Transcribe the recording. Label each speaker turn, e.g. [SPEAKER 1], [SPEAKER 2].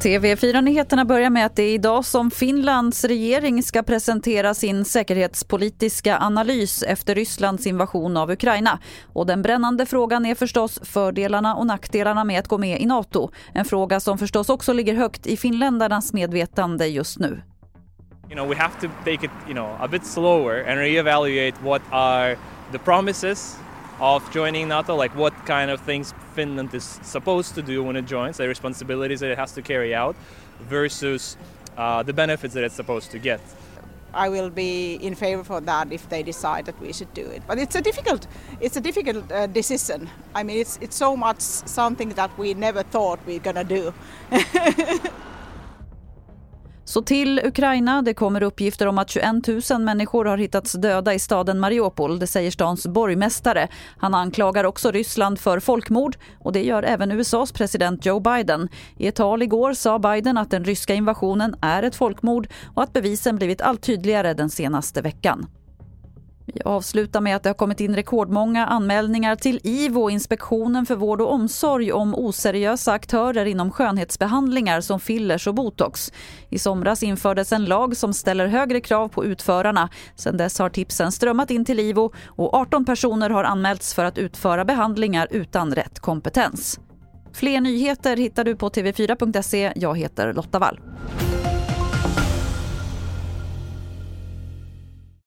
[SPEAKER 1] TV4-nyheterna börjar med att det är idag som Finlands regering ska presentera sin säkerhetspolitiska analys efter Rysslands invasion av Ukraina. Och den brännande frågan är förstås fördelarna och nackdelarna med att gå med i Nato. En fråga som förstås också ligger högt i finländarnas medvetande just nu.
[SPEAKER 2] You know, we have to take it, you know, a bit slower and reevaluate what are the promises of joining NATO, like what kind of things Finland is supposed to do when it joins, the responsibilities that it has to carry out, versus uh, the benefits that it's supposed to get.
[SPEAKER 3] I will be in favor for that if they decide that we should do it. But it's a difficult, it's a difficult uh, decision. I mean, it's it's so much something that we never thought we're gonna do.
[SPEAKER 1] Så till Ukraina. Det kommer uppgifter om att 21 000 människor har hittats döda i staden Mariupol. Det säger stans borgmästare. Han anklagar också Ryssland för folkmord och det gör även USAs president Joe Biden. I ett tal igår sa Biden att den ryska invasionen är ett folkmord och att bevisen blivit allt tydligare den senaste veckan. Vi avslutar med att det har kommit in rekordmånga anmälningar till IVO, Inspektionen för vård och omsorg, om oseriösa aktörer inom skönhetsbehandlingar som fillers och botox. I somras infördes en lag som ställer högre krav på utförarna. Sedan dess har tipsen strömmat in till IVO och 18 personer har anmälts för att utföra behandlingar utan rätt kompetens. Fler nyheter hittar du på tv4.se. Jag heter Lotta Wall.